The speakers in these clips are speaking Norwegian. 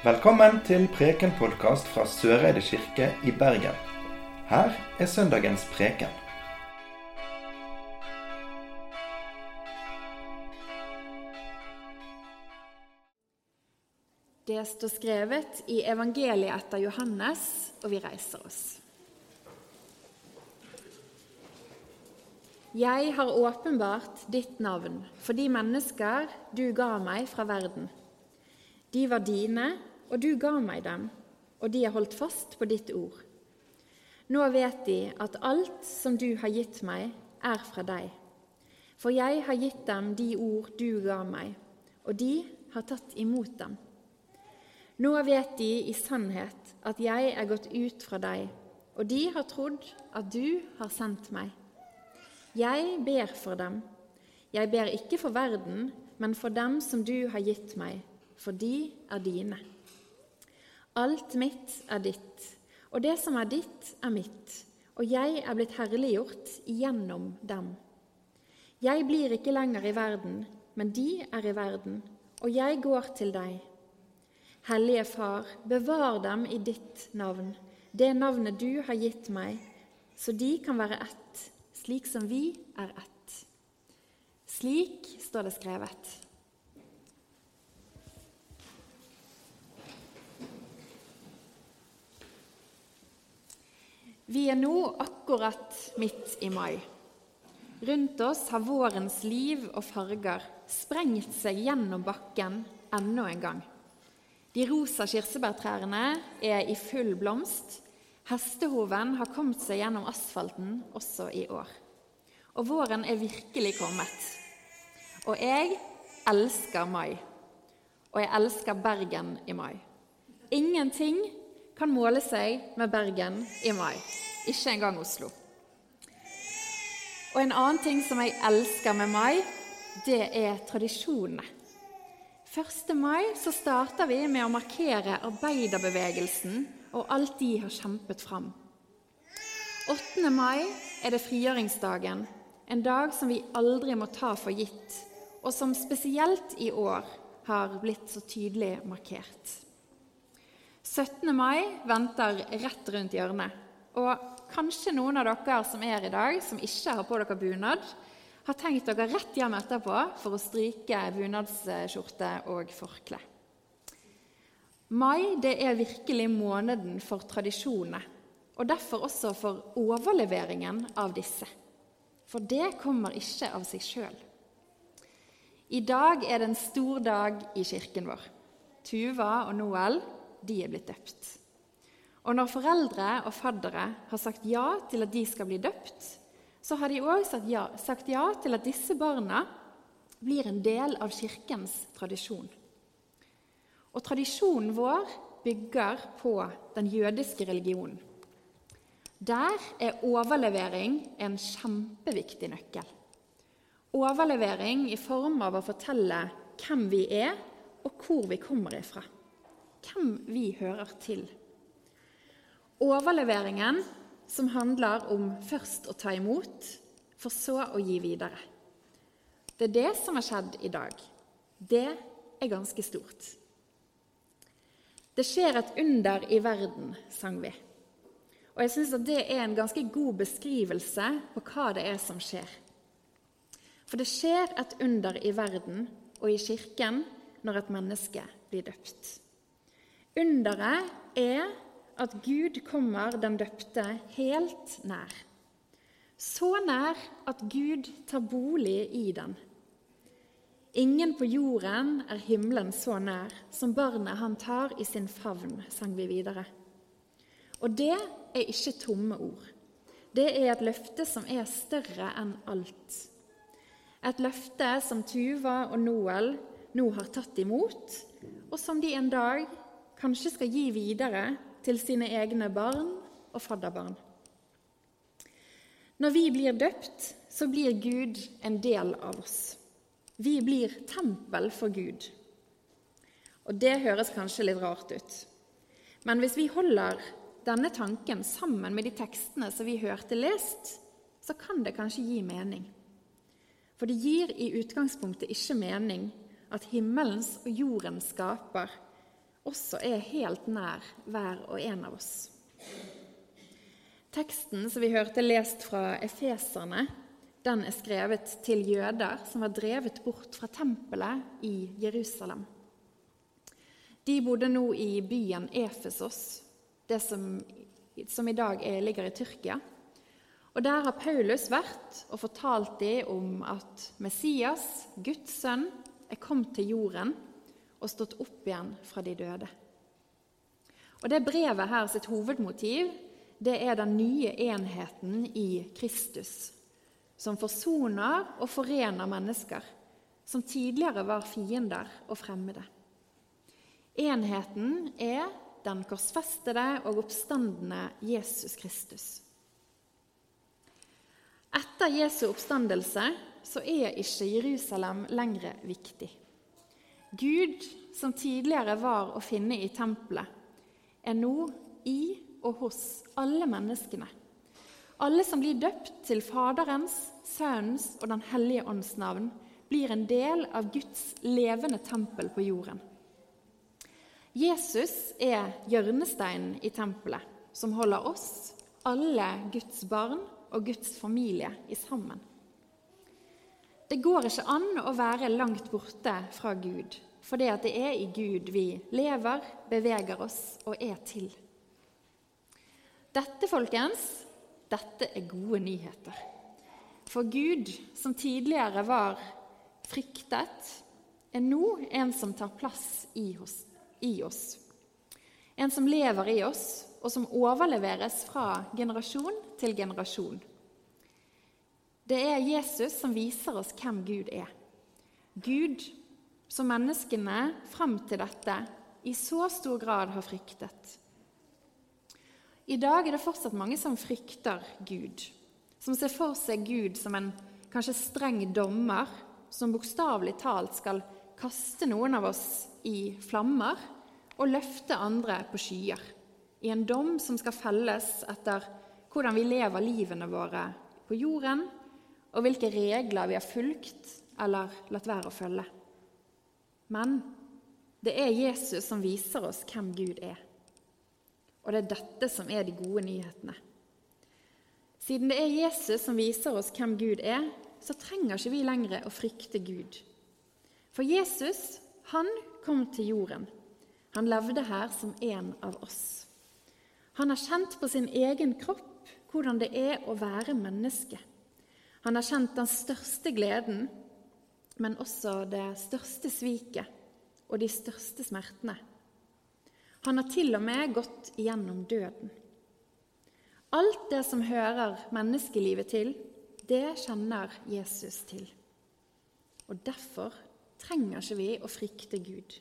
Velkommen til Preken-podkast fra Søreide kirke i Bergen. Her er søndagens preken. Det står skrevet i evangeliet etter Johannes, og vi reiser oss. Jeg har åpenbart ditt navn for de mennesker du ga meg fra verden. De var dine, og du ga meg dem, og de har holdt fast på ditt ord. Nå vet de at alt som du har gitt meg, er fra deg. For jeg har gitt dem de ord du ga meg, og de har tatt imot dem. Nå vet de i sannhet at jeg er gått ut fra deg, og de har trodd at du har sendt meg. Jeg ber for dem. Jeg ber ikke for verden, men for dem som du har gitt meg, for de er dine. Alt mitt er ditt, og det som er ditt, er mitt, og jeg er blitt herliggjort gjennom dem. Jeg blir ikke lenger i verden, men de er i verden, og jeg går til deg. Hellige Far, bevar dem i ditt navn, det navnet du har gitt meg, så de kan være ett, slik som vi er ett. Slik står det skrevet. Vi er nå akkurat midt i mai. Rundt oss har vårens liv og farger sprengt seg gjennom bakken enda en gang. De rosa kirsebærtrærne er i full blomst. Hestehoven har kommet seg gjennom asfalten også i år. Og våren er virkelig kommet. Og jeg elsker mai. Og jeg elsker Bergen i mai. Ingenting kan måle seg med Bergen i mai. Ikke engang Oslo. Og en annen ting som jeg elsker med mai, det er tradisjonene. 1. mai så starter vi med å markere arbeiderbevegelsen og alt de har kjempet fram. 8. mai er det frigjøringsdagen, en dag som vi aldri må ta for gitt, og som spesielt i år har blitt så tydelig markert. 17. mai venter rett rundt hjørnet. Og kanskje noen av dere som er i dag, som ikke har på dere bunad, har tenkt dere rett hjem etterpå for å stryke bunadsskjorte og forkle. Mai det er virkelig måneden for tradisjonene, og derfor også for overleveringen av disse. For det kommer ikke av seg sjøl. I dag er det en stor dag i kirken vår. Tuva og Noel de er blitt døpt. Og når foreldre og faddere har sagt ja til at de skal bli døpt, så har de òg sagt, ja, sagt ja til at disse barna blir en del av kirkens tradisjon. Og tradisjonen vår bygger på den jødiske religionen. Der er overlevering en kjempeviktig nøkkel. Overlevering i form av å fortelle hvem vi er, og hvor vi kommer ifra hvem vi hører til. Overleveringen som handler om først å ta imot, for så å gi videre. Det er det som har skjedd i dag. Det er ganske stort. Det skjer et under i verden, sang vi. Og jeg syns det er en ganske god beskrivelse på hva det er som skjer. For det skjer et under i verden og i kirken når et menneske blir døpt. Underet er at Gud kommer den døpte helt nær. Så nær at Gud tar bolig i den. Ingen på jorden er himmelen så nær som barnet han tar i sin favn, sang vi videre. Og det er ikke tomme ord. Det er et løfte som er større enn alt. Et løfte som Tuva og Noel nå har tatt imot, og som de en dag kanskje skal gi videre til sine egne barn og fadderbarn. Når vi blir døpt, så blir Gud en del av oss. Vi blir tempel for Gud. Og det høres kanskje litt rart ut. Men hvis vi holder denne tanken sammen med de tekstene som vi hørte lest, så kan det kanskje gi mening. For det gir i utgangspunktet ikke mening at himmelens og jordens skaper også er helt nær hver og en av oss. Teksten som vi hørte lest fra Efeserne, den er skrevet til jøder som var drevet bort fra tempelet i Jerusalem. De bodde nå i byen Efesos, det som, som i dag er, ligger i Tyrkia. Og Der har Paulus vært og fortalt dem om at Messias, Guds sønn, er kommet til jorden og stått opp igjen fra de døde. Og Det brevet her sitt hovedmotiv det er den nye enheten i Kristus, som forsoner og forener mennesker som tidligere var fiender og fremmede. Enheten er den korsfestede og oppstandende Jesus Kristus. Etter Jesu oppstandelse så er ikke Jerusalem lenger viktig. Gud, som tidligere var å finne i tempelet, er nå i og hos alle menneskene. Alle som blir døpt til Faderens, Sønnens og Den hellige ånds navn, blir en del av Guds levende tempel på jorden. Jesus er hjørnesteinen i tempelet, som holder oss, alle Guds barn og Guds familie, i sammen. Det går ikke an å være langt borte fra Gud, for det er i Gud vi lever, beveger oss og er til. Dette, folkens, dette er gode nyheter. For Gud, som tidligere var fryktet, er nå en som tar plass i oss. I oss. En som lever i oss, og som overleveres fra generasjon til generasjon. Det er Jesus som viser oss hvem Gud er. Gud som menneskene fram til dette i så stor grad har fryktet. I dag er det fortsatt mange som frykter Gud, som ser for seg Gud som en kanskje streng dommer som bokstavelig talt skal kaste noen av oss i flammer og løfte andre på skyer, i en dom som skal felles etter hvordan vi lever livene våre på jorden, og hvilke regler vi har fulgt eller latt være å følge. Men det er Jesus som viser oss hvem Gud er. Og det er dette som er de gode nyhetene. Siden det er Jesus som viser oss hvem Gud er, så trenger ikke vi lenger å frykte Gud. For Jesus, han kom til jorden. Han levde her som en av oss. Han har kjent på sin egen kropp hvordan det er å være menneske. Han har kjent den største gleden, men også det største sviket og de største smertene. Han har til og med gått gjennom døden. Alt det som hører menneskelivet til, det kjenner Jesus til. Og derfor trenger ikke vi å frykte Gud.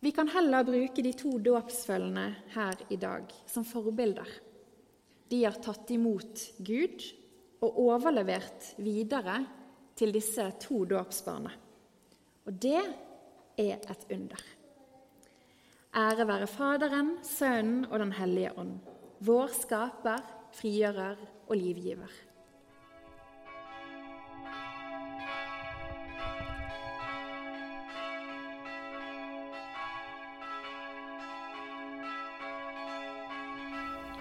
Vi kan heller bruke de to dåpsfølgene her i dag som forbilder. De har tatt imot Gud og overlevert videre til disse to dåpsbarna. Og det er et under. Ære være Faderen, Sønnen og Den hellige ånd, vår skaper, frigjører og livgiver.